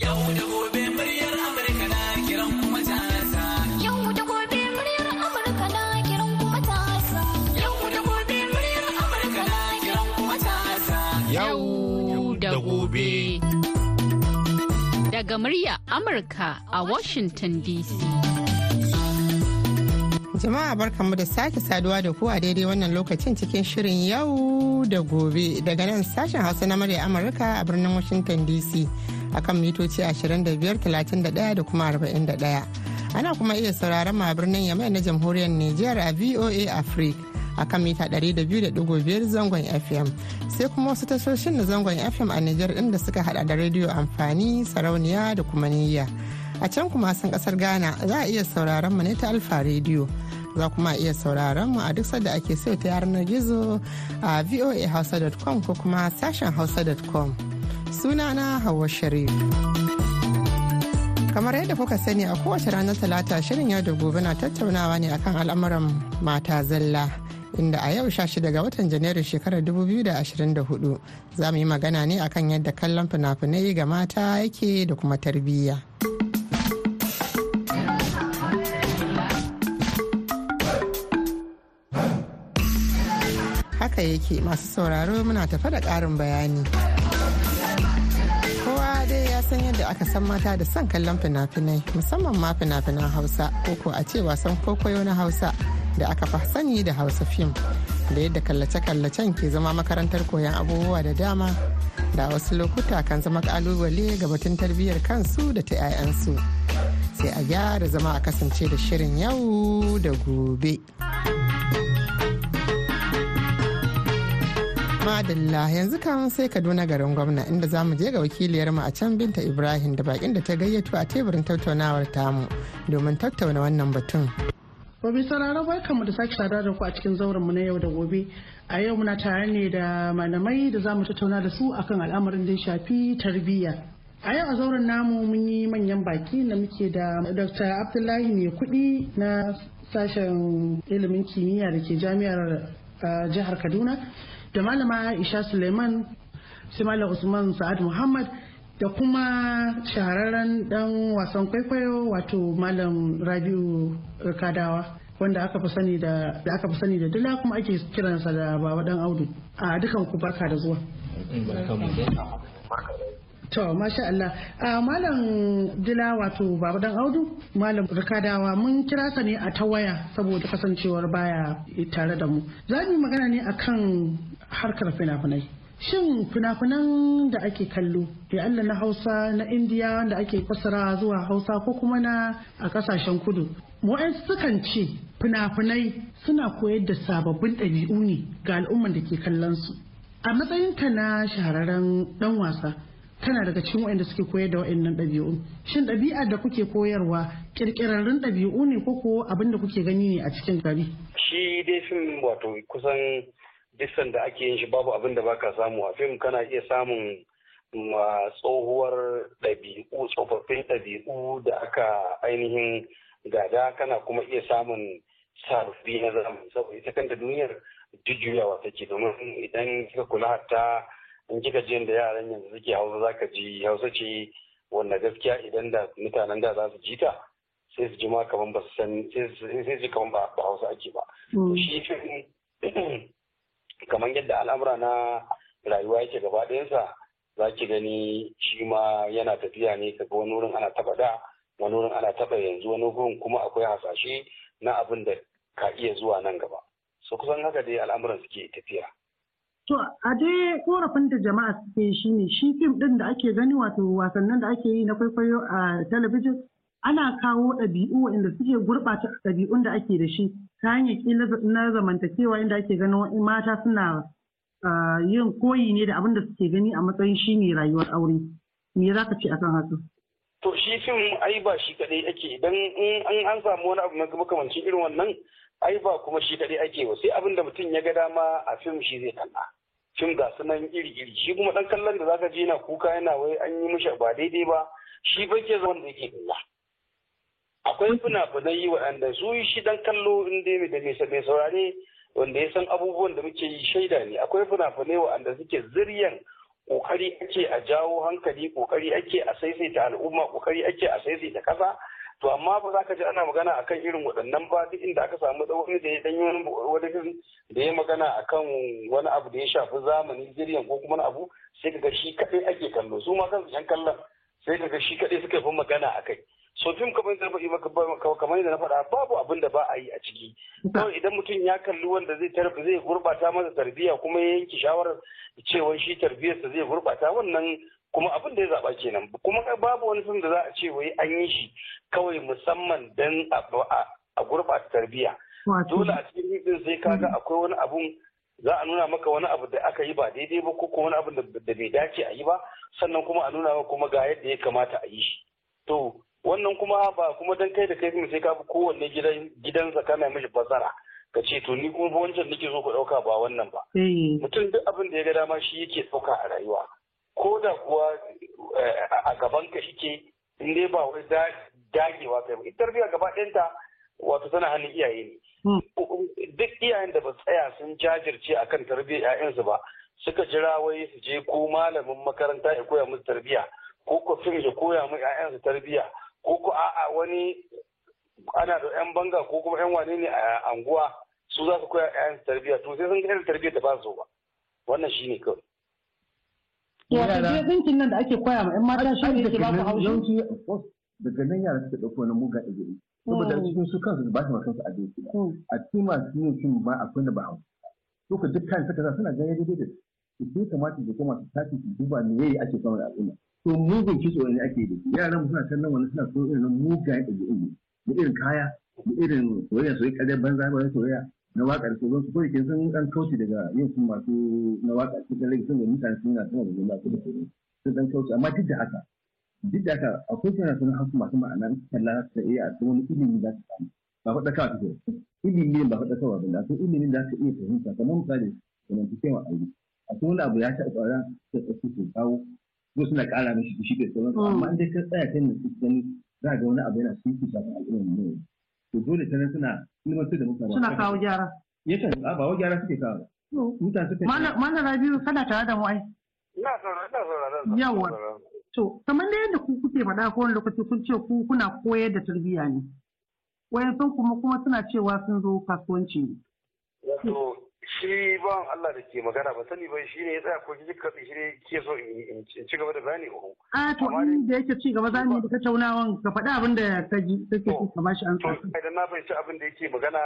Yau da gobe muryar Amurka na kiran kuma tasa. Yau da gobe muryar Amurka na kiran kuma tasa. Yau da gobe muryar Amurka na kiran kuma tasa. Yau da gobe. Daga murya Amurka a Washington DC. Jama'a barkanmu da sake saduwa da ku a daidai wannan lokacin cikin shirin yau da gobe daga nan sashen hausa na murya Amurka a birnin Washington DC akan mitoci 25,31 da kuma 41. Ana kuma iya sauraron ma birnin Yamai na jamhuriyar Nijar a VOA Africa a kan mita 200.5 zangon FM sai kuma wasu tashoshin na zangon FM a Nijar inda suka hada da rediyo amfani sarauniya da kuma niyya. A can kuma san ƙasar Ghana za a iya sauraron mu ne ta Alfa rediyo. Za kuma iya sauraron mu a duk sadda ake so ta yanar gizo a voahausa.com ko kuma sashen hausa.com. Sunana Hauwa Sharif. kamar yadda kuka sani a kowace ranar talata shirin yau da gobe na tattaunawa ne akan al'amuran mata zalla inda a yau 16 ga watan janairu shekarar 2024 za mu yi magana ne akan yadda kallon fina-finai ga mata yake da kuma tarbiyya. haka yake masu sauraro muna tafa da ƙarin bayani. San yadda aka san mata da son kallon fina-finai musamman ma fina-finan hausa ko ko a ce wasan kwaikwayo na hausa da aka fa sani da hausa fim da yadda kallace-kallacen ke zama makarantar koyon abubuwa da dama da wasu lokuta kan zama ƙalubale ga batun tarbiyyar kansu da ta 'ya'yansu sai a gyara zama a kasance da shirin yau da gobe. Madalla yanzu kan sai kaduna garin gwamna inda za mu je ga wakiliyar mu a can binta ibrahim da bakin da ta gayyato a teburin tattaunawar tamu domin tattauna wannan batun Gobe sarara barkan mu da sake saduwa da ku a cikin zauren mu na yau da gobe. A yau muna tare ne da malamai da za mu tattauna da su akan al'amarin da shafi tarbiyya. A yau a zauren namu mun yi manyan baki da muke da Dr. Abdullahi mai kuɗi na sashen ilimin kimiyya da ke jami'ar jihar Kaduna da malama Aisha Suleiman sai malam Usman Sa'ad Muhammad da kuma shahararren dan wasan kwaikwayo wato malam Rabiu Kadawa wanda aka fi sani da aka fi sani da dila kuma ake kiransa da baba dan Audu a dukan ku barka da zuwa To, masha Allah. A malam dila wato baba dan audu, malam rikadawa mun kira sa ne a ta waya saboda kasancewar baya tare da mu. Za mu magana ne akan harkar fina-finai. Shin fina-finan da ake kallo, ya Allah na Hausa na Indiya da ake fasara zuwa Hausa ko kuma na a ƙasashen kudu. Mu'an sukan ce fina-finai suna koyar da sababbin ɗabi'u ne ga al'umman da ke kallon su. A matsayinka na shahararren ɗan wasa, tana daga cikin waɗanda suke koyar da waɗannan ɗabi'u shin ɗabi'ar da kuke koyarwa ƙirƙirarrun ɗabi'u ne ko ko abin da kuke gani ne a cikin gari shi dai fim wato kusan duk da ake yin shi babu abin da baka samu a fim kana iya samun tsohuwar ɗabi'u tsofaffin ɗabi'u da aka ainihin gada kana kuma iya samun sababbi na zamani. Saboda ita kanta duniyar jujjuyawa take domin idan kika kula hatta in kika je da yaran yanzu suke hausa za ka ji hausa ce wanda gaskiya idan da mutanen da za su ji ta sai su ji ma kaman ba su san sai su ji kaman ba hausa ake ba. Shi kamar yadda al'amura na rayuwa yake gaba ɗayansa za ki gani shi ma yana tafiya ne kaga wani wurin ana taba da wani wurin ana taba yanzu wani wurin kuma akwai hasashe na abin da ka iya zuwa nan gaba. So kusan haka dai al'amuran suke tafiya. To a dai korafin da jama'a suke shi ne shi fim ɗin da ake gani wato wasannin da ake yi na kwaikwayo a talabijin ana kawo ɗabi'u inda suke gurɓata ɗabi'un da ake da shi. Ta hanyar ƙila na zamantakewa inda ake ganin mata suna yin koyi ne da abin da suke gani a matsayin shi ne rayuwar aure. Me za ka ce akan haka? To shi fim ai ba shi kaɗai ake idan in an samu wani abu makamancin irin wannan ai ba kuma shi kaɗai ake ba sai abin da mutum ya ga dama a fim shi zai kalla. fim ga sunan iri-iri shi kuma dan kallon da zaka je yana kuka yana wai an yi mishi ba daidai ba shi ba ke wanda yake kalla akwai fina-finai waɗanda su shi dan kallo in dai da mai saurare wanda ya san abubuwan da muke yi shaida ne. Akwai fina-finai waɗanda suke ziryan ƙoƙari ake a jawo hankali ƙoƙari ake a saisaita al'umma ƙoƙari ake a saisaita kasa to amma ba za ka ji ana magana akan irin waɗannan ba duk inda aka samu wani da ya dan wani wani da ya magana akan wani abu da ya shafi zamani jiryan ko kuma abu sai kaga shi kaɗai ake kallo. Su ma kansu yan kallon sai kaga shi kaɗai suka fi magana akai so fim kamar yadda kamar yadda na faɗa babu abin da ba a yi a ciki. Kawai idan mutum ya kalli wanda zai tarbi zai gurbata masa tarbiyya kuma ya yanke shawarar cewa shi tarbiyyarsa zai gurbata wannan kuma abin da ya zaba kenan. Kuma babu wani fim da za a ce wai an yi shi kawai musamman dan a gurbata tarbiyya. Dole a cikin din sai kaga akwai wani abun za a nuna maka wani abu da aka yi ba daidai ba ko wani abu da bai dace a yi ba. Sannan kuma a nuna maka kuma ga yadda ya kamata a yi shi. To wannan kuma ba kuma dan kai da kai sai ka bi kowanne gidan gidansa kana mishi fasara ka ce to ni kuma wancan nake so ku ɗauka ba wannan ba. Mutum duk abin da ya ga dama shi yake ɗauka a rayuwa. Ko da kuwa a gaban ka shike in dai ba wai dagewa kai ba. Ita tarbiyya gaba ɗayanta wato tana hannun iyaye ne. Duk iyayen da ba tsaya sun jajirce akan tarbiyyar 'ya'yansu ba suka jira wai su je ko malamin makaranta ya koya musu tarbiyya ko ko fim ya koya mu 'ya'yansu tarbiyya ko ko a'a wani ana da 'yan banga ko kuma 'yan wane ne a anguwa su za su koya 'ya'yansu tarbiyya to sai sun ga irin tarbiyyar da ba su ba wannan shine kawai Wato je dinkin nan da ake koya ma 'yan mata shi ne ke ba ku haushi. Daga nan yara suka ɗauko wani muga da gari. Saboda cikin su kansu ba su masu a doki. A cikin masu yin fim ba akwai da ba hausa. To ka duk kan suka suna ganin daidai da su. Sai kamata da kuma su tafi su duba me yayi ake samun al'umma. To mugun kitso ne ake da yaran suna kallon wani suna so irin mugayen ɗabi'un ne. Da irin kaya, da irin soyayya soyayya ƙaryar banza ba soyayya. na waƙar su. Zan su kawai ke sun dan kauce daga yin su masu na waƙa cikin rage sun da mutane sun na suna da zama su da su. Sun dan kauce amma duk da haka duk da haka akwai suna sun hasu masu ma'ana kalla ta iya a wani ilimi za su samu. Ba faɗa kawai take ilimi ba faɗa kawai ba akwai ilimin da ka iya fahimta. Kamar misali kamar ta kewa aure akwai wani abu ya taɓa ƙwara da tsaki su kawo. Ko suna ƙara mishi shi da sauransu amma in dai ka tsaya kan su gani za ga wani abu yana sun fi shafin al'ummar mu to dole ta suna ilmantar da mutane Suna kawo gyara. yakan a ba wa gyara suke kawo mutane suka Mana Rabiu kana tare da mu ai. ina sauraron ina sauraron Yawa. To, kamar da yadda ku kuke faɗa ko wani lokaci kun ce ku kuna koyar da tarbiyya ne. Wayan sun kuma kuma suna cewa sun zo kasuwanci ne. wato shi ban Allah da ke magana ba sani ba shi ne ya tsaya ko kike katsi shi ne ke so in ci gaba da bayani uku A to in da yake ci gaba za mu yi da tattaunawan ka faɗa abin da ka ji kake so ka bashi an to idan na fahimci abin da yake magana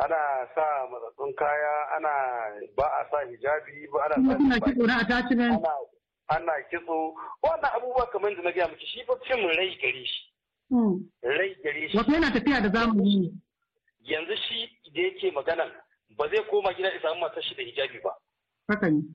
ana sa matsatsun kaya ana ba a sa hijabi ba ana sa baki, kitso na attachment. ana kitso wannan abubuwa kamar da na gaya miki shi fa fim rai gare shi Hmm. rai gare shi Wato yana tafiya da zamani ne. yanzu shi da yake maganan ba zai koma gida ya samu matar shi da hijabi ba.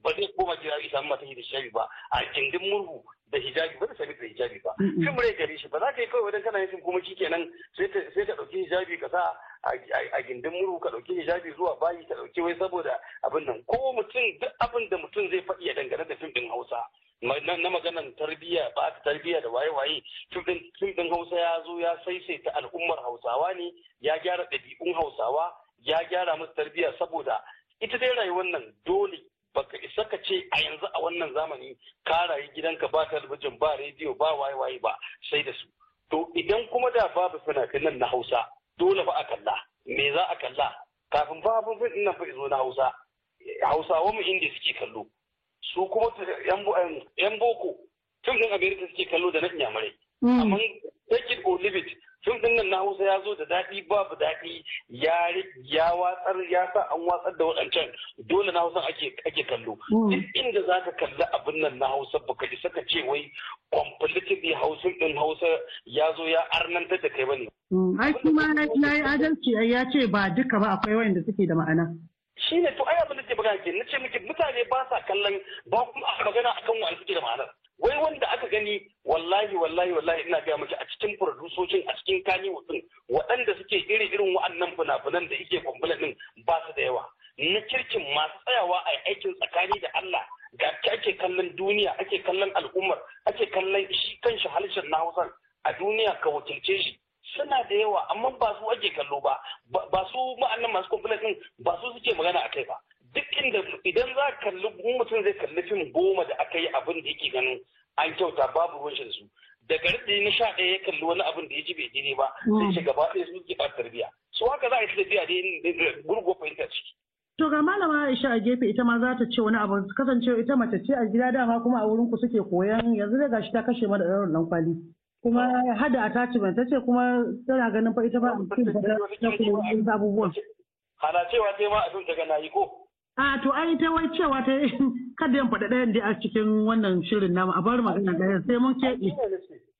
Ba zai koma gida ya samu matar shi da hijabi ba. A gindin murhu da hijabi ba zai sami da hijabi ba. Fim rai gare shi ba za ka yi kawai wajen kana yin kuma shikenan sai ka sai ka ɗauki hijabi ka sa a- gindin murhu ka ɗauki hijabi zuwa bayi ka ɗauki wai saboda abin nan. Ko mutum duk abin da mutum zai faɗi ya dangane da fim din Hausa. Na na maganan tarbiyya ba ta tarbiyya da waye waye fim din Hausa ya zo ya saisaita al'ummar Hausawa ne ya gyara ɗabi'un Hausawa ya gyara musu tarbiyya saboda ita dai rayuwar nan dole baka isa ka ce a yanzu a wannan zamani ka rayu gidanka ba talabijin ba rediyo ba waye waye ba sai da su. To idan kuma da babu fina-finan na Hausa dole ba a kalla. Me za a kalla? Kafin ba abin fin nan fa izo na Hausa. Hausawa mu inda suke kallo. Su kuma yan bo- yan boko fim din America suke kallo da na inyamurai. Hmm. amma take it or leave it fim ɗin nan na Hausa ya zo da daɗi babu daɗi ya ya watsar ya sa an watsar da waɗancan dole na Hausa ake ake kallo Mm. duk inda za ka kalli abin nan na Hausa baka isa ka ce wai completely Hausa din Hausa ya zo ya arnantar da kai ba ne Hmm. Ai kuma ya yi adalci ya ce ba duka ba akwai wayanda suke da ma'ana. shi ne to ai abin da ke magana ke nace miki mutane ba sa kallon ba kuma aka magana akan wani suke da ma'anar wai wanda aka gani wallahi wallahi wallahi ina gaya miki a cikin producocin a cikin kani din waɗanda suke iri irin wa'annan fina-finan da yake kwamfula din ba su da yawa. Na kirkin masu tsayawa a aikin tsakani da Allah ga ake kallon duniya ake kallon al'ummar ake kallon shi kanshi halishin na Hausa a duniya ka wakilce shi. Suna da yawa amma ba su ake kallo ba. Ba su ma'annan masu complaint din ba su suke magana akai ba. Duk inda idan za ka kalli mutum zai kalli fim goma da aka yi abin da yake ganin an kyauta babu ruwan shi su daga rudi na sha ɗaya ya kalli wani abin da ya ji bai daidai ba sai ce gaba ɗaya su ke ɓata tarbiyya so haka za a yi tafiya da gurgo fahimta ciki. To ga malama Aisha a gefe ita ma za ta ce wani abu kasancewa ita mace ce a gida dama kuma a wurin ku suke koyan yanzu da gashi ta kashe mata ɗaurin ɗan kwali. Kuma hada attachment ta ce kuma tana ganin fa ita ba a cikin abubuwan. Hana cewa sai ma abin daga na yi ko. A to ai ta wai cewa ta kada yan faɗa ɗayan da a cikin wannan shirin namu a bar magana ɗayan sai mun keɓe.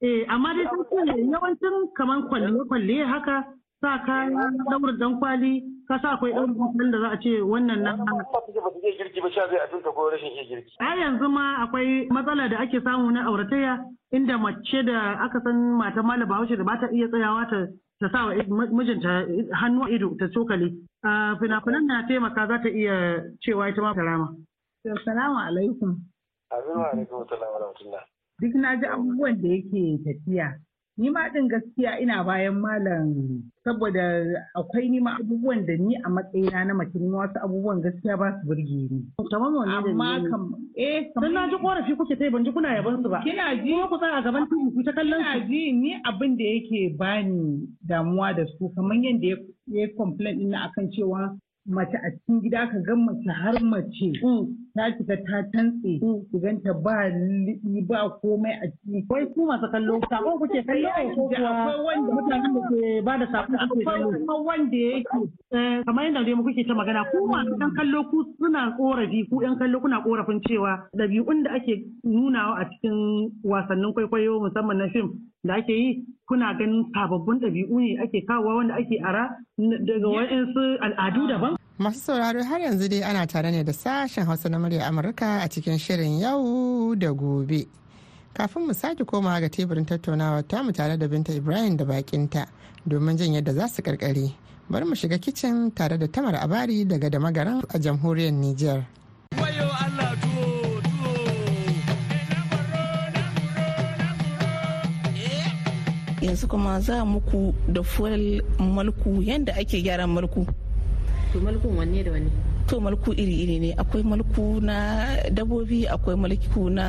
Eh amma dai sun ce yawancin kamar kwalle-kwalle haka sa kayan ɗaurin dan kwali ka sa akwai ɗaurin da za a ce wannan nan. A yanzu ma akwai matsala da ake samu na auratayya inda mace da aka san mata malam bahaushe da ba ta iya tsayawa ta ta sa mijinta hannu a ido ta cokali. A fina-finan na taimaka za ta iya cewa ita ma ta rama. Assalamu alaikum. Wa alaikum wa rahmatullah. Duk na ji abubuwan da yake tafiya. Ni ma ɗin gaskiya ina bayan malam saboda akwai ni ma abubuwan da ni a matsayina na mace ni wasu abubuwan gaskiya ba su burge ni. Kamar wanne da Amma kam eh Dan na ji korafi kuke ta yi ban ji kuna yaban su ba. kina ji Kuma ku tsaya a gaban TV ku ta kallon su. ji ni abin da yake bani damuwa da su kamar yadda ya yi complaint ɗin akan cewa mace a cikin gida ka ga mace har mace ta cika ta tantse ki ganta ba liɗi ba komai a ciki. Wai ku masu kallo saƙon kuke kallo ko kuwa Akwai wanda mutanen da ke ba da saƙon kuke kallo. kuma wanda yake Eh, kamar yadda dai kuke ta magana ku masu ɗan kallo ku suna korafi ku ɗan kallo kuna korafin cewa ɗabi'un da ake nunawa a cikin wasannin kwaikwayo musamman na fim da ake yi kuna ganin sababbin ɗabi'u ne ake kawowa wanda ake ara daga waɗansu al'adu daban. Masu sauraro har yanzu dai ana tare ne da sashen Hausa na murya Amurka a cikin shirin yau da gobe. Kafin mu sake komawa ga teburin tattaunawa tamu tare da Binta Ibrahim da bakinta domin jin yadda za su karkare. Bari mu shiga kicin tare da Tamar Abari daga da magaran a jamhuriyar Nijar. yanzu kuma za muku da fuwal malku yadda ake gyaran malku To malkun wanne da wanne? to malku iri-iri ne. Akwai malku na dabobi akwai malku na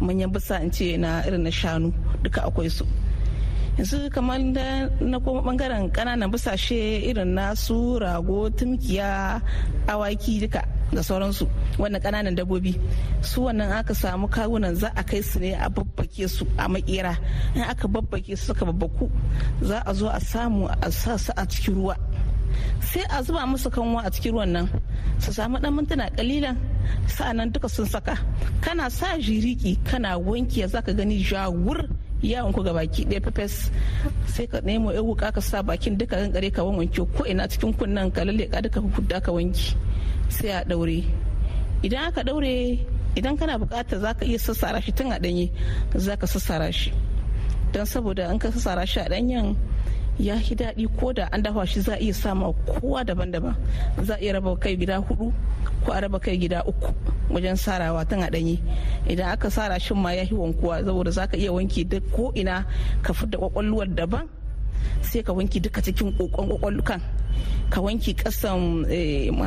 manyan bisa in ce na irin na shanu. Duka akwai su. Yanzu kamar da na kuma ɓangaren ƙananan bisashe irin nasu rago tumkiya awaki duka da sauransu. Wannan ƙananan dabobi su wannan aka samu kawunan za a kai su ne a babbake su a makera in aka babbake su suka babbaku za a zo a samu a sa su a cikin ruwa. Sai a zuba musu kanwa a cikin ruwan nan su samu dan mintuna kalilan sa'an nan duka sun saka. Kana sa jiriki kana wanki za ka gani jawur yawon ku baki ɗaya pepes sai ka nemo yan wuka ka sa bakin duka kankare ka wanke ko ina cikin kunnen ka lalle ka duka hudda ka wanki sai a daure idan aka daure idan kana buƙata za ka iya sassara shi tun a ɗanye za ka sassara shi. Don saboda an ka sassara shi a ɗanyen ya fi daɗi ko da an dafa shi za a iya sama kowa daban-daban. Za a iya raba kai gida huɗu ko a raba kai gida uku wajen sarawa tun a ɗanye. Idan aka sara shi ma ya fi wankuwa saboda za ka iya wanki duk ko ina ka fidda kwakwalwar daban sai ka wanki duka cikin kokon kwakwallukan ka wanki kasan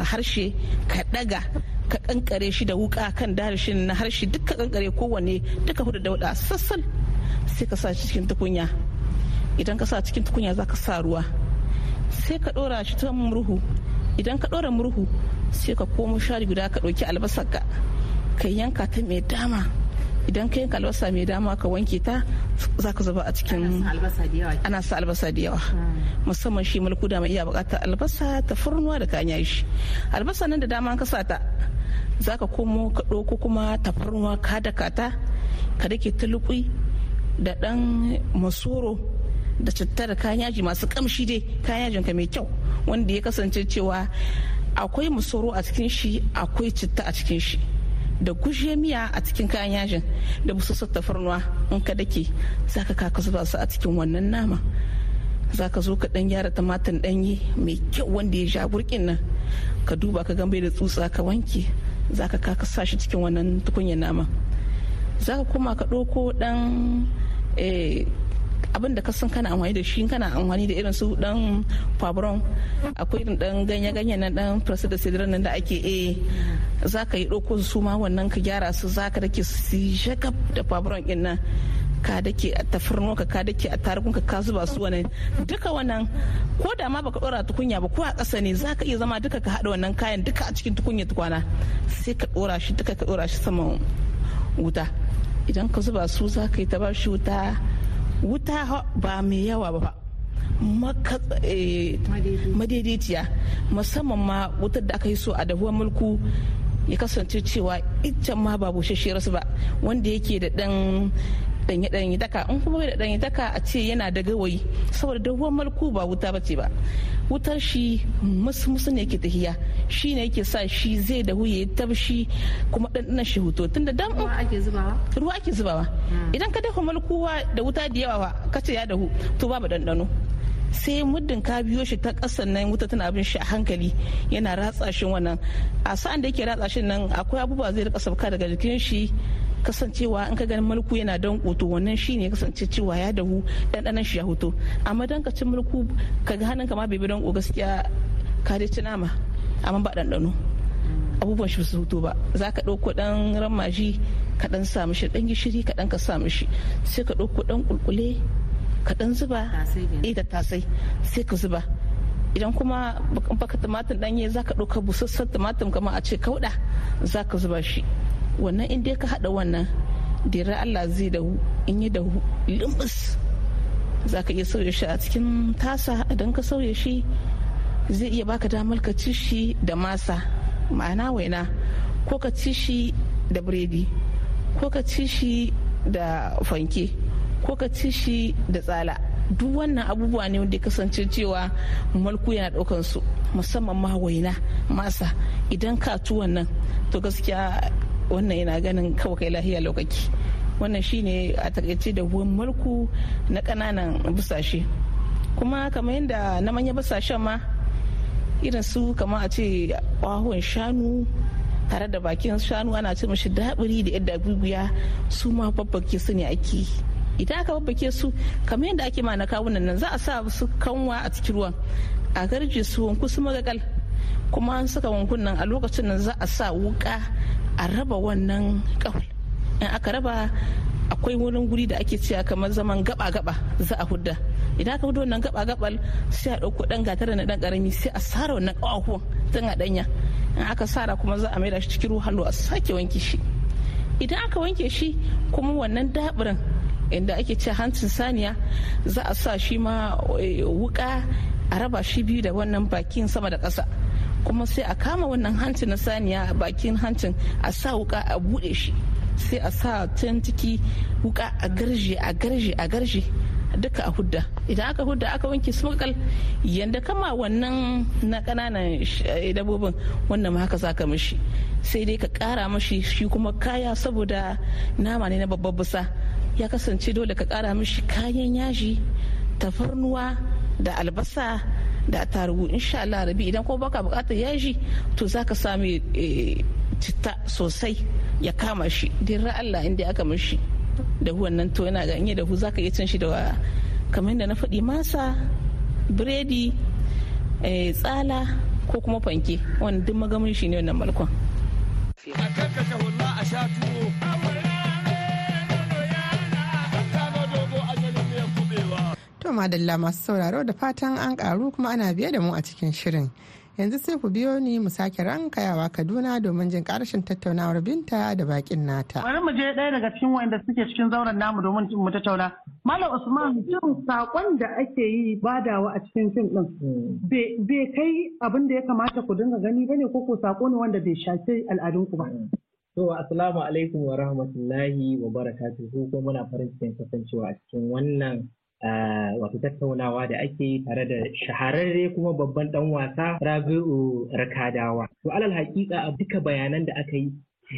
harshe ka daga ka kankare shi da wuka kan darshin na harshe duka kankare kowanne duka huɗu da wada sassal sai ka sa cikin tukunya. Idan ka sa cikin tukunya za ka sa ruwa. Sai ka dora shi ta murhu. Idan ka dora murhu sai ka komo shari guda ka ɗauki albasar ka ka yanka ta mai dama. Idan ka yanka albasa mai dama ka wanke ta za ka zuba a cikin ana sa albasa da yawa musamman shi mulku da mai iya buƙatar albasa ta furnuwa da kayan yashi albasa nan da dama ka sa ta za ka komo ka ɗauko kuma tafarnuwa ka daka ta ka dake ta da ɗan masoro da citta da kayan yaji masu kamshi dai kayan yajin ka mai kyau wanda ya kasance cewa akwai masoro a cikin shi akwai citta a cikin shi. Da gushe miya a cikin kayan yajin da busassar tafarnuwa in ka dake za ka kaka zuba su a cikin wannan nama. Za ka zo ka dan gyara tumatir danyi mai kyau wanda ya sha gurkin nan ka duba ka gambe da tsutsa ka wanke za ka kaka sa shi cikin wannan tukunyar nama za ka koma ka ɗauko dan abin da ka san kana amfani da shi kana amfani da irin su dan fabron akwai irin dan ganye-ganye na dan press da sidirin nan da ake eh za ka yi ɗauko su ma wannan ka gyara su za ka dake su shakaf da fabron ɗin nan. Ka dake a tafarno ka ka dake a tarukun ka ka zuba su wannan. Duka wannan ko da ma baka dora tukunya ba ko a ƙasa ne za ka iya zama duka ka haɗa wannan kayan duka a cikin tukunya tukwana. Sai ka dora shi duka ka dora shi saman wuta. Idan ka zuba su za ka yi ta bashi wuta. Wuta ba mai yawa ba madaidaiciya. Musamman ma wutar da aka yi so a dahuwar mulku ya kasance cewa iccen ma ba bushasshiyar su ba. Wanda yake da dan danye danye daka. In kuma da danye daka a ce yana da gawayi. Saboda dahuwar mulku ba wuta bace ba. Wutar shi musu musu ne ke tahiya. Shi ne yake sa shi zai dahu ya tabshi kuma ɗanɗanan shi huto. Tunda dan ruwa ake zubawa? Ruwa ake zubawa. Idan ka dafa malkuwa da wuta da yawa ka ce ya dahu to babu ɗanɗano. Sai muddin ka biyo shi ta ƙasar nan wuta tana bin shi a hankali yana ratsa shi wannan. A sa'an da yake ratsa shi nan akwai abubuwa zai riƙa sauka daga jikin shi kasancewa in ka ganin mulku yana don koto wannan shine kasance cewa ya dahu ɗanɗanon shi ya hoto amma dan ka ci mulku ka ga hannun ma bai bi don gaskiya ka dai ci nama amma ba ɗanɗano. Abubuwan shi su hoto ba. Za ka ɗauko ɗan ramaji ka ɗan sa mishi ɗan gishiri ka ɗan ka sa mishi. Sai ka ɗauko ɗan kulkule ka ɗan zuba eh da tasai sai ka zuba. Idan kuma baka tumatir ɗanye za ka ɗauka busassan tumatir kamar a ce kauɗa za ka zuba shi. Wannan in dai ka hada wannan dira Allah zai dahu in yi dahu limbis za ka iya sauya shi a cikin tasa. Idan ka sauya shi zai iya baka damar ka ci shi da masa. Ma'ana waina ko ka ci shi da biredi ko ka ci shi da fanke ko ka ci shi da tsala. Duk wannan abubuwa ne wanda ya kasance cewa malku yana ɗaukan su musamman ma waina masa. Idan ka ci wannan to gaskiya wannan yana ganin kawai kai lahiya lokaci wannan shine a taƙaice da ruwan mulku na ƙananan busashe. Kuma kamar yadda na manya busashen ma irin su kamar a ce ƙwahon shanu tare da bakin shanu ana ce mashi daɓiri da yadda guguya su ma babbake su ne ake idan aka babbake su kamar yadda ake ma na kawunan nan za a sa su kanwa a cikin ruwan a garje su wanku su magagal. Kuma an saka wankun nan a lokacin nan za a sa wuka a raba wannan kawai in aka raba akwai wurin guri da ake cewa kamar zaman gaba-gaba za a hudda. Idan aka huɗu wannan gaba-gabal sai a ɗauko ɗan gatar na ɗan ƙarami sai a sara wannan ƙawahuwan tun a ɗanya. In aka sara kuma za a maida shi cikin ruwan hallo a sake wanke shi. Idan aka wanke shi kuma wannan dabirin inda ake cewa hancin saniya za a sa shi ma wuka a raba shi biyu da wannan bakin sama da ƙasa. Kuma sai a kama wannan hancin na saniya a bakin hancin a sa wuka a buɗe shi. Sai a sa can ciki wuka a garje a garje a garje duka a hudda. Idan aka hudda aka wanke su makal yanda kama wannan na ƙananan dabobin wannan haka za ka mishi. Sai dai ka kara mashi shi kuma kaya saboda nama ne na babbar busa. Ya kasance dole ka kara mishi kayan yaji tafarnuwa da albasa da tarugu insha Allah rabi idan ko baka buƙatar yaji to zaka sami citta sosai ya kama shi. Dirra Allah inda aka mishi da wannan to yana ganye da hu zaka iya cin shi da kamar da na faɗi masa biredi tsala ko kuma fanke. Wanda duk magamin shi ne wannan malkon. A madalla masu sauraro da fatan an karu kuma ana biye da mu a cikin shirin. Yanzu sai ku biyo ni mu sake rankayawa Kaduna domin jin ƙarshen tattaunawar binta da bakin nata. Bari mu je ɗaya daga cikin wanda suke cikin zauren namu domin mu tattauna. Malam Usman jin saƙon da ake yi badawa a cikin fim ɗin bai kai abin da ya kamata ku dinga gani ba ne ko ko sako ne wanda bai shafi al'adunku ba. To assalamu alaikum wa rahmatullahi wa barakatuhu ko muna farin cikin kasancewa a cikin wannan wato tattaunawa da ake yi tare da shahararre kuma babban dan wasa Rabi'u Rakadawa. To alal hakika a duka bayanan da aka yi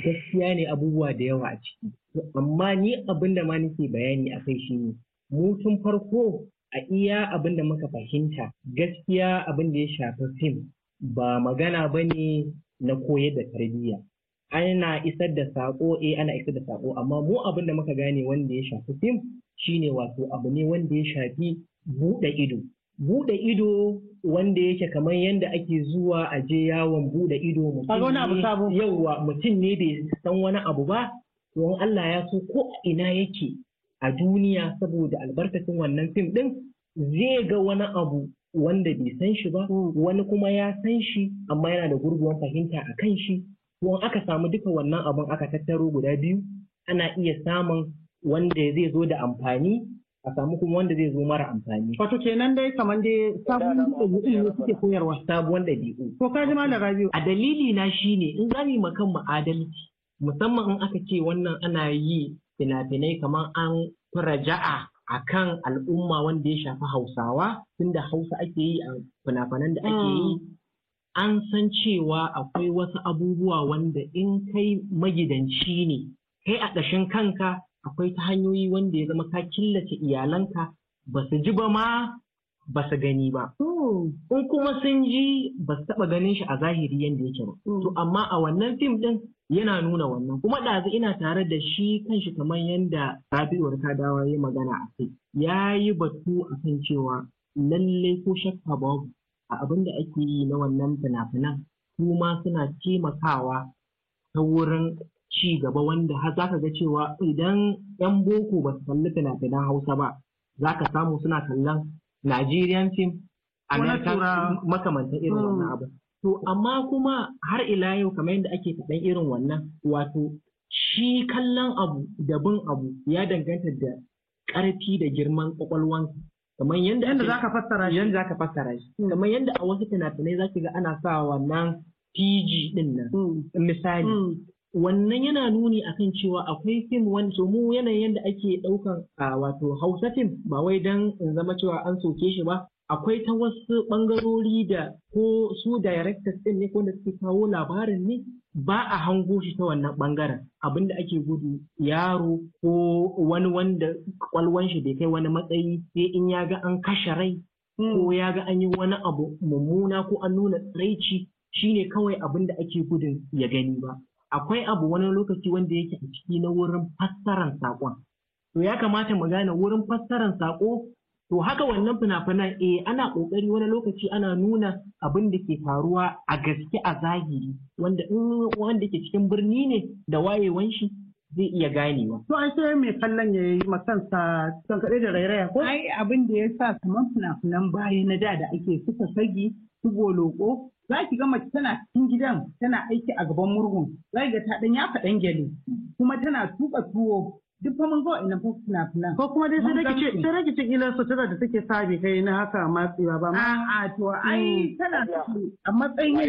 gaskiya ne abubuwa da yawa a ciki. Amma ni abin da ma nake bayani a kai shi ne mu tun farko a iya abin da muka fahimta gaskiya abin da ya shafi fim ba magana ba ne na koyar da tarbiyya. Ana isar da sako eh ana isar da sako amma mu abin da muka gane wanda ya shafi fim shine wato abu ne wanda ya shafi buɗe ido. Buɗe ido wanda yake kamar yadda ake zuwa a je yawon buɗe ido yauwa mutum ne bai san wani abu ba. Don Allah ya so ko a ina yake a duniya saboda albarkacin wannan fim ɗin zai ga wani abu wanda bai san shi ba. Wani kuma ya san shi amma yana da gurguwan fahimta a kan shi. To in aka samu duka wannan abun aka tattaro guda biyu ana iya samun wanda zai zo da amfani a samu kuma wanda zai zo mara amfani. Wato kenan dai kamar dai sabon ɗabi'u ne suke koyarwa. sabuwar ɗabi'u. To ka ji malam Rabiu. a dalili na shine in za mu makan mu adalci musamman in aka ce wannan ana yi fina-finai kamar an fi raja'a a kan al'umma wanda ya shafi hausawa tunda hausa ake yi a fina-finan da ake yi. An san cewa akwai wasu abubuwa wanda in kai magidanci ne kai a ƙashin kanka akwai ta hanyoyi wanda ya zama ka killace iyalanka ba su ji ba ma ba su gani ba. In kuma sun ji ba su taɓa ganin shi a zahiri yadda yake ba. To amma a wannan fim ɗin yana nuna wannan. Kuma ɗazu ina tare da shi kanshi kamar yadda Rabi'u Kadawa ya magana a kai. Ya yi batu a kan cewa lallai ko shakka babu a abin da ake yi na wannan fina-finan su ma suna taimakawa ta wurin ci gaba wanda har zaka ga cewa idan 'yan boko ba su kalli fina-finan Hausa ba za ka samu suna kallon Nigerian film American makamantan irin Mm. wannan abu. To amma kuma har ila yau kamar yadda ake faɗan irin wannan wato shi kallon abu da bin abu ya danganta da ƙarfi da girman ƙwaƙwalwanka. Kamar yadda Yanda ake- za ka fassara shi. yadda za ka fassara shi. Kamar yadda a wasu fina-finai za ki ga ana sa wannan PG ɗin nan. Misali. Wannan yana nuni akan cewa akwai fim wani so mu yanayin yadda ake ɗaukan a wato Hausa fim ba wai dan in zama cewa an soke shi ba akwai ta wasu ɓangarori da ko su directors ɗin ne ko da suke kawo labarin ne ba a hango shi ta wannan ɓangaren. Abinda ake gudu yaro ko wani wanda kwalwan shi bai kai wani matsayi sai in ya ga an kashe rai ko ya ga an yi wani abu mummuna ko an nuna tsiraici shine kawai abin da ake gudun ya gani ba. Akwai abu wani lokaci wanda yake a ciki na wurin fassaran saƙon. To ya kamata mu gane wurin fassaran saƙo to haka wannan fina-finan eh ana ƙoƙari wani lokaci ana nuna abin da ke faruwa a gaske a zahiri wanda in wanda ke cikin birni ne da wayewan shi zai iya ganewa To ai sai mai kallon ya yi makansa kan kaɗai da rairaya ko? Ai abin da ya sa kamar fina-finan baya na da da ake suka sagi su goloko za ki ga mace tana cikin gidan tana aiki a gaban murhun za ki ga ta ɗan yafa ɗan gyale kuma tana tuka tuwo duk fa mun zo ina fa fina-finan. Ko kuma dai sai gan su. sai dai kice kila sutura da take sabi kai na haka matsewa ba ma. A'a to ai tana a matsayin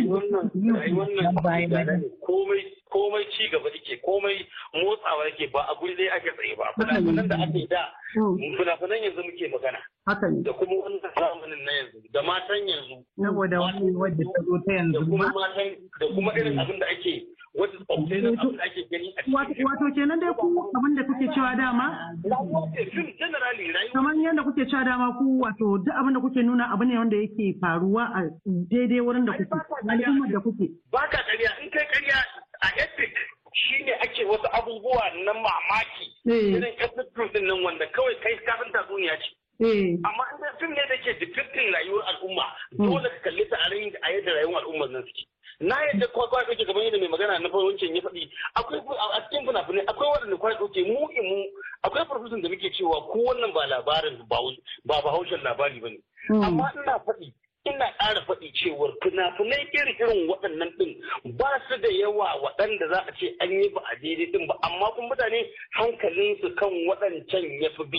yin wannan bayan da. komai komai ci gaba yake komai motsawa yake ba a guri dai ake tsaye ba fina-finan da ake da fina-finan yanzu muke magana Haka ne. da kuma wannan zamanin na yanzu da matan yanzu Saboda wani wadda ta zo ta da yanzu kuma ba. matan da kuma irin abin da ake wata tsofai na abin da ake gani a Wato cikin wato kenan dai ku abin da kuke cewa dama? Rayuwa ce film generally rayuwa kamar yadda kuke cewa dama ku wato duk abin da kuke nuna abu ne wanda yake faruwa a daidai wurin da kuke al'ummar da kuke. ba ka ƙarya. In kai ƙarya a epic shine ake wasu abubuwa na mamaki. Eh. irin film ɗin nan wanda kawai kai ka san tatsuniya ce. Eh. amma in film ne da ke depicting rayuwar al'umma dole ka kalli ta a yadda rayuwar al'ummar nan suke. Na yadda kwa kwa kake gaban yadda mai magana na wancan ya faɗi. Akwai a cikin fina-finai akwai waɗanda kwa kake mu mu akwai farfusun da muke cewa ko wannan ba labarin ba ba bahaushen labari ba ne amma ina faɗi ina ƙara faɗi cewar fina-finai irin waɗannan ɗin ba su da yawa waɗanda za a ce an yi ba a daidai ɗin ba. Amma kuma mutane hankalinsu kan waɗancan ya fi bi.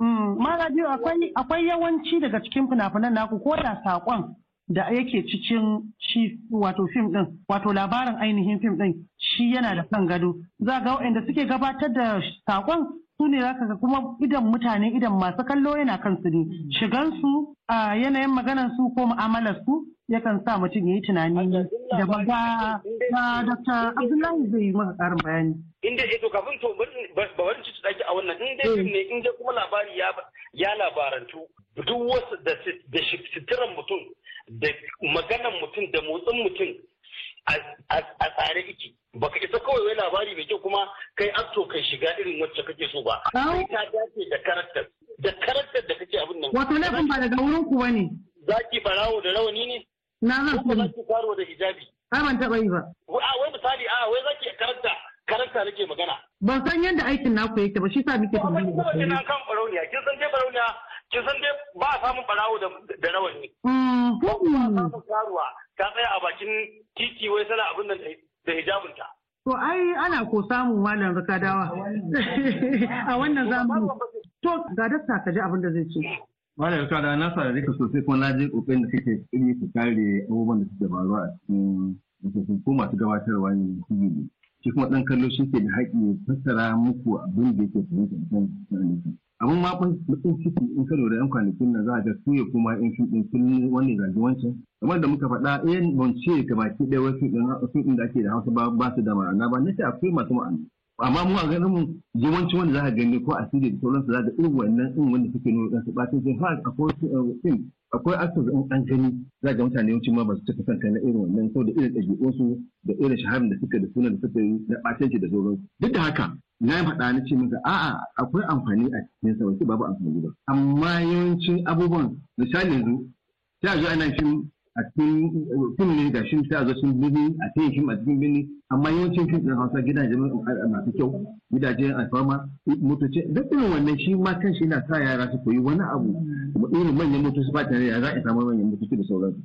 Mara Radio akwai akwai yawanci daga cikin fina-finan naku ko da saƙon da yake cikin shi wato fim din wato labarin ainihin fim din shi yana da kan gado za ga waɗanda suke gabatar da saƙon su ne za ka ga kuma idan mutane idan masu kallo yana kansu ne shigansu a yanayin maganar su ko mu'amalar su yakan sa mutum ya yi tunani da ba ga Dr. Abdullahi zai yi maka ƙarin bayani. in dai to kafin to ba wani ci daki a wannan in dai ne in dai kuma labari ya ya labarantu duk wasu da da sitiran mutum da maganan mutum da motsin mutum a tsare iki baka isa kawai wai labari mai kyau kuma kai akto kai shiga irin wacce kake so ba. Sai ta dace da karakter da karakter da kake abin nan. Wato laifin ba daga wurin ku ba ne zaki barawo da rawani ne? Na zan ko zaki faro da hijabi? Ai ban taba yi ba. A wai misali a wai zaki karakta karakta nake magana. Ban san yadda aikin naku yake ba shi sa muke amma tambaye kawai kina kan barauniya. Kin san dai barauniya kin san dai ba a samun barawo da da rawani Mm, ba a hmm. samun karuwa ta tsaya a bakin titi wai sana abin nan da hijabinta To ai ana ko samun malam zakadawa a wannan zamani. To ga dasta ka ji abin da zai ce. Malam kada na sa riƙa sosai kuma na je ƙoƙarin da kake yi ku kare abubuwan da suke faruwa a cikin mutum ko masu gabatarwa ne. Shi kuma dan kallo shi ke da haƙƙi ya fassara muku abin da yake fahimta a kan Abin ma mutum ciki in ka lura yan kwanakin nan za a ga su kuma in fim ɗin sun wani zagi wancan. Kamar da muka faɗa ɗayan ban ce ka baki ɗaya wasu ɗin da ake da hausa ba su da ma'ana ba na ce akwai masu ma'ana. amma mu a ganin mu yawanci wanda za ka gani ko asiri da sauransu za ka irin wannan in wanda suke nuna ɗansu ɓacin sai har akwai film akwai actors in an gani za ga mutane yawanci ma ba su cika kanta na irin wannan ko da irin ɗabi'unsu da irin shaharar da suka da sunan da suka yi na ɓacinci da sauransu. Duk da haka na yi faɗa na ce maka a'a akwai amfani a cikin sa wasu babu amfani ba. Amma yawancin abubuwan misali yanzu sai a zo ana fim a cikin fim ne ga shi sai a zo cikin birni a cikin fim a cikin birni. Amma yawancin fim ɗin hausa gidajen masu kyau gidajen alfama motoci duk irin wannan shi ma kan shi yana sa yara su koyi wani abu irin manyan motoci ba tare da za a samu manyan motoci da sauransu.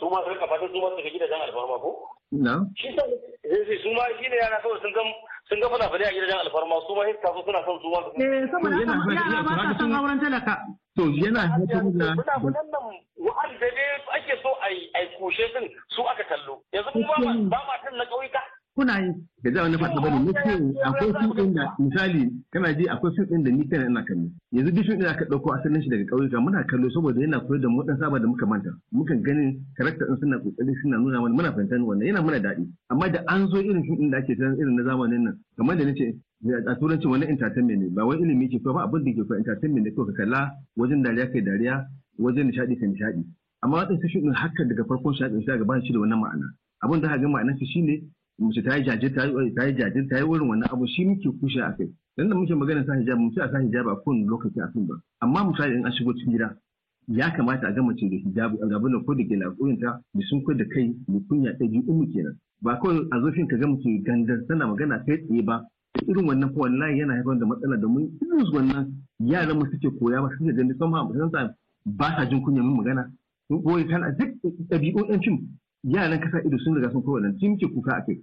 su ma riƙa fatan su ma su ga gidajen alfarma ko na shi sa sai su ma shi ne yana kawai sun ga sun ga a gidajen alfarma su ma sai suna son su ma Eh saboda yara ba son haka. auren talaka. to yana haifar da Fina-finan nan wa'anda dai ake so a yi kushe din su aka kallo yanzu mu ba ma- kan na ƙauyuka Kuna yi. da za wani fata ba ne. Nake akwai fim ɗin da misali kana ji akwai fim ɗin da ni kana ina kallo. Yanzu duk ɗin da aka ɗauko asalin shi daga ƙauyuka muna kallo saboda yana koyar da mu dan saba da muka manta. Mukan ganin karakta ɗin suna ƙoƙari suna nuna mana muna fahimtar wannan yana mana daɗi. Amma da an zo irin fim ɗin da ake san irin na zamanin nan kamar da nace a turanci wani entertainment ne ba wai ilimi ke ba abin da ke ko entertainment ne ko ka kalla wajen dariya kai dariya wajen nishaɗi kai nishaɗi. Amma waɗansu fim ɗin haka daga farkon shi ga ba shi da wannan ma'ana. Abin da ga ma'anar shi shine mace ta yi jajir ta yi ta jajir ta yi wurin wannan abu shi muke kushe a kai. Dan da muke magana sa hijab mu a sa hijab a kowane lokaci a kan ba. Amma misali in an shigo cikin gida ya kamata a ga mace da hijab a gaban ko da ke lafiyan ta da sun da kai da kunya ɗabi'u mu kenan. Ba kawai a zofin ka ga mace gandan tana magana kai tsaye ba irin wannan ko wallahi yana haifar da matsala domin irin wannan yaran mu suke koya ba suke gani sama ba sa jin kunya mun magana. Ko kana duk ɗabi'un ɗan fim yaran kasa ido sun riga sun kowa nan sun muke kuka a kai.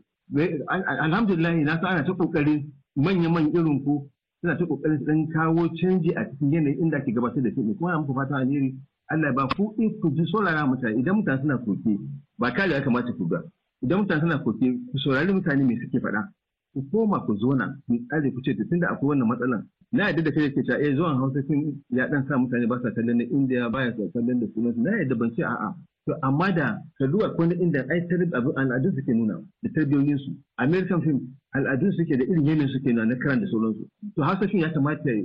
Alhamdulillah na san ana ta ƙoƙarin manya man irin ku suna ta ƙoƙarin su dan kawo canji a cikin yanayin inda ake gabatar da fim kuma na muku fatan alheri Allah ba ku in ku ji saurara mutane. Idan mutane suna koke ba kare ya kamata ku ga idan mutane suna koke ku saurari mutane me suke faɗa. Ku koma ku zona ku tsare ku ce tunda akwai wannan matsalan na yadda da kai ke cewa eh zuwan Hausa fim ya dan sa mutane ba sa kallon na India ba ya sa kallon da sunan na yadda ban ce a'a. To amma da ka ko na inda ai al'adun suke nuna da tarbiyoyin su. American film al'adun suke da irin yanayin suke nuna na karan da sauransu to Hausa film ya kamata ya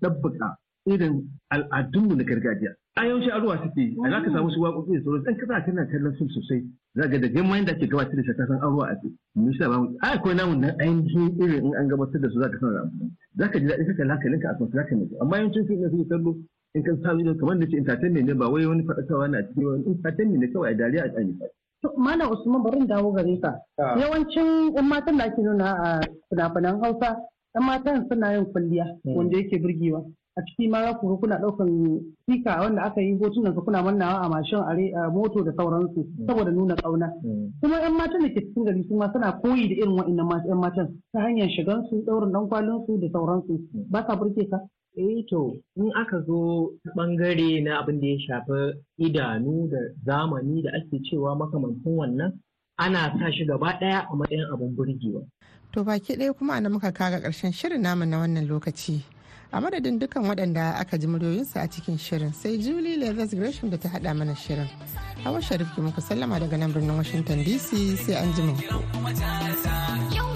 dabbaka irin al'adunmu na gargajiya. A yawanci aruwa suke a za ka samu su waƙoƙi da sauransu ɗan kasa kana kallon fim sosai za ga da gama yadda ake gabatar da shi san aruwa a ce me yasa ba mu a akwai namu na ainihin irin in an gabatar da su za ka san za ka ji daɗi ka kalla hankalinka a kan za ka nufi amma yawancin fim da suke kallo in kan sa ido kamar da ce entertainment ne ba wai wani faɗakarwa na cikin wani entertainment ne kawai a dariya a tsani To, Malam Usman bari in dawo gare ka. Yawancin 'yan matan da ake nuna a fina-finan Hausa, 'yan matan suna yin kwalliya wanda yake burgewa. A ciki ma za ku ga kuna ɗaukan sika wanda aka yi hotunan su kuna mannawa a mashin a moto da sauransu saboda nuna ƙauna. Kuma 'yan matan da ke cikin gari su ma suna koyi da irin wa'innan 'yan matan ta hanyar shigansu, ɗaurin ɗan kwalinsu da sauransu. Ba ka burge ka? Eh to in aka zo ɓangare na abin da ya shafi idanu da zamani da ake cewa makamancin wannan ana sa shi gaba ɗaya a matsayin abin burgewa. To baki ɗaya kuma ana muka kaga ƙarshen shirin namu na wannan lokaci. A madadin dukan waɗanda aka ji muryoyinsu a cikin shirin sai Julie Leathers Gresham da ta haɗa mana shirin. Hawa Sharif ki muku sallama daga nan birnin Washington DC sai an ji ku.